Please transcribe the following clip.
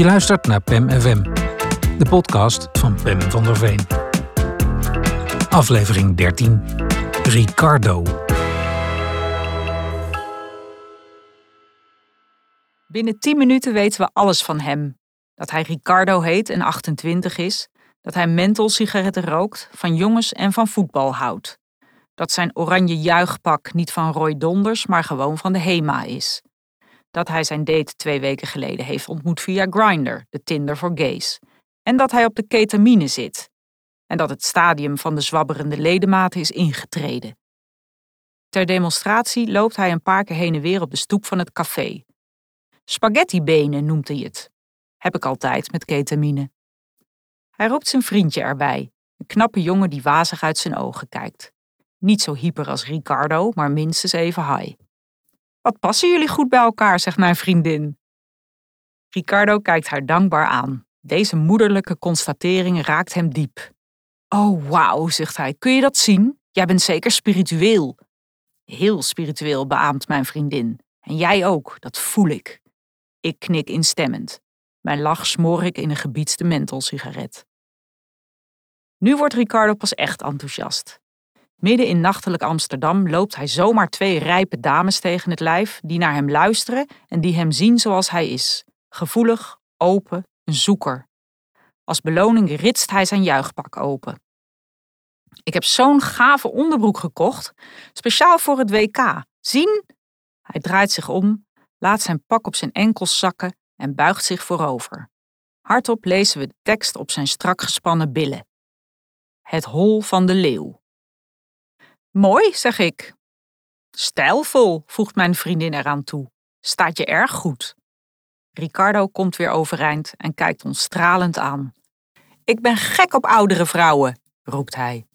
Je luistert naar PEM FM, de podcast van Pem van der Veen. Aflevering 13. Ricardo. Binnen 10 minuten weten we alles van hem. Dat hij Ricardo heet en 28 is. Dat hij mentholsigaretten rookt, van jongens en van voetbal houdt. Dat zijn oranje juichpak niet van Roy Donders, maar gewoon van de HEMA is. Dat hij zijn date twee weken geleden heeft ontmoet via Grindr, de Tinder voor gays. En dat hij op de ketamine zit. En dat het stadium van de zwabberende ledematen is ingetreden. Ter demonstratie loopt hij een paar keer heen en weer op de stoep van het café. Spaghettibenen noemt hij het. Heb ik altijd met ketamine. Hij roept zijn vriendje erbij, een knappe jongen die wazig uit zijn ogen kijkt. Niet zo hyper als Ricardo, maar minstens even high. Wat passen jullie goed bij elkaar, zegt mijn vriendin. Ricardo kijkt haar dankbaar aan. Deze moederlijke constatering raakt hem diep. Oh, wauw, zegt hij. Kun je dat zien? Jij bent zeker spiritueel. Heel spiritueel, beaamt mijn vriendin. En jij ook, dat voel ik. Ik knik instemmend. Mijn lach smoor ik in een gebiedste mentholsigaret. Nu wordt Ricardo pas echt enthousiast. Midden in nachtelijk Amsterdam loopt hij zomaar twee rijpe dames tegen het lijf die naar hem luisteren en die hem zien zoals hij is: gevoelig, open, een zoeker. Als beloning ritst hij zijn juichpak open. Ik heb zo'n gave onderbroek gekocht, speciaal voor het WK. Zien? Hij draait zich om, laat zijn pak op zijn enkels zakken en buigt zich voorover. Hardop lezen we de tekst op zijn strak gespannen billen. Het hol van de leeuw. Mooi, zeg ik. Stijlvol, voegt mijn vriendin eraan toe. Staat je erg goed. Ricardo komt weer overeind en kijkt ons stralend aan. Ik ben gek op oudere vrouwen, roept hij.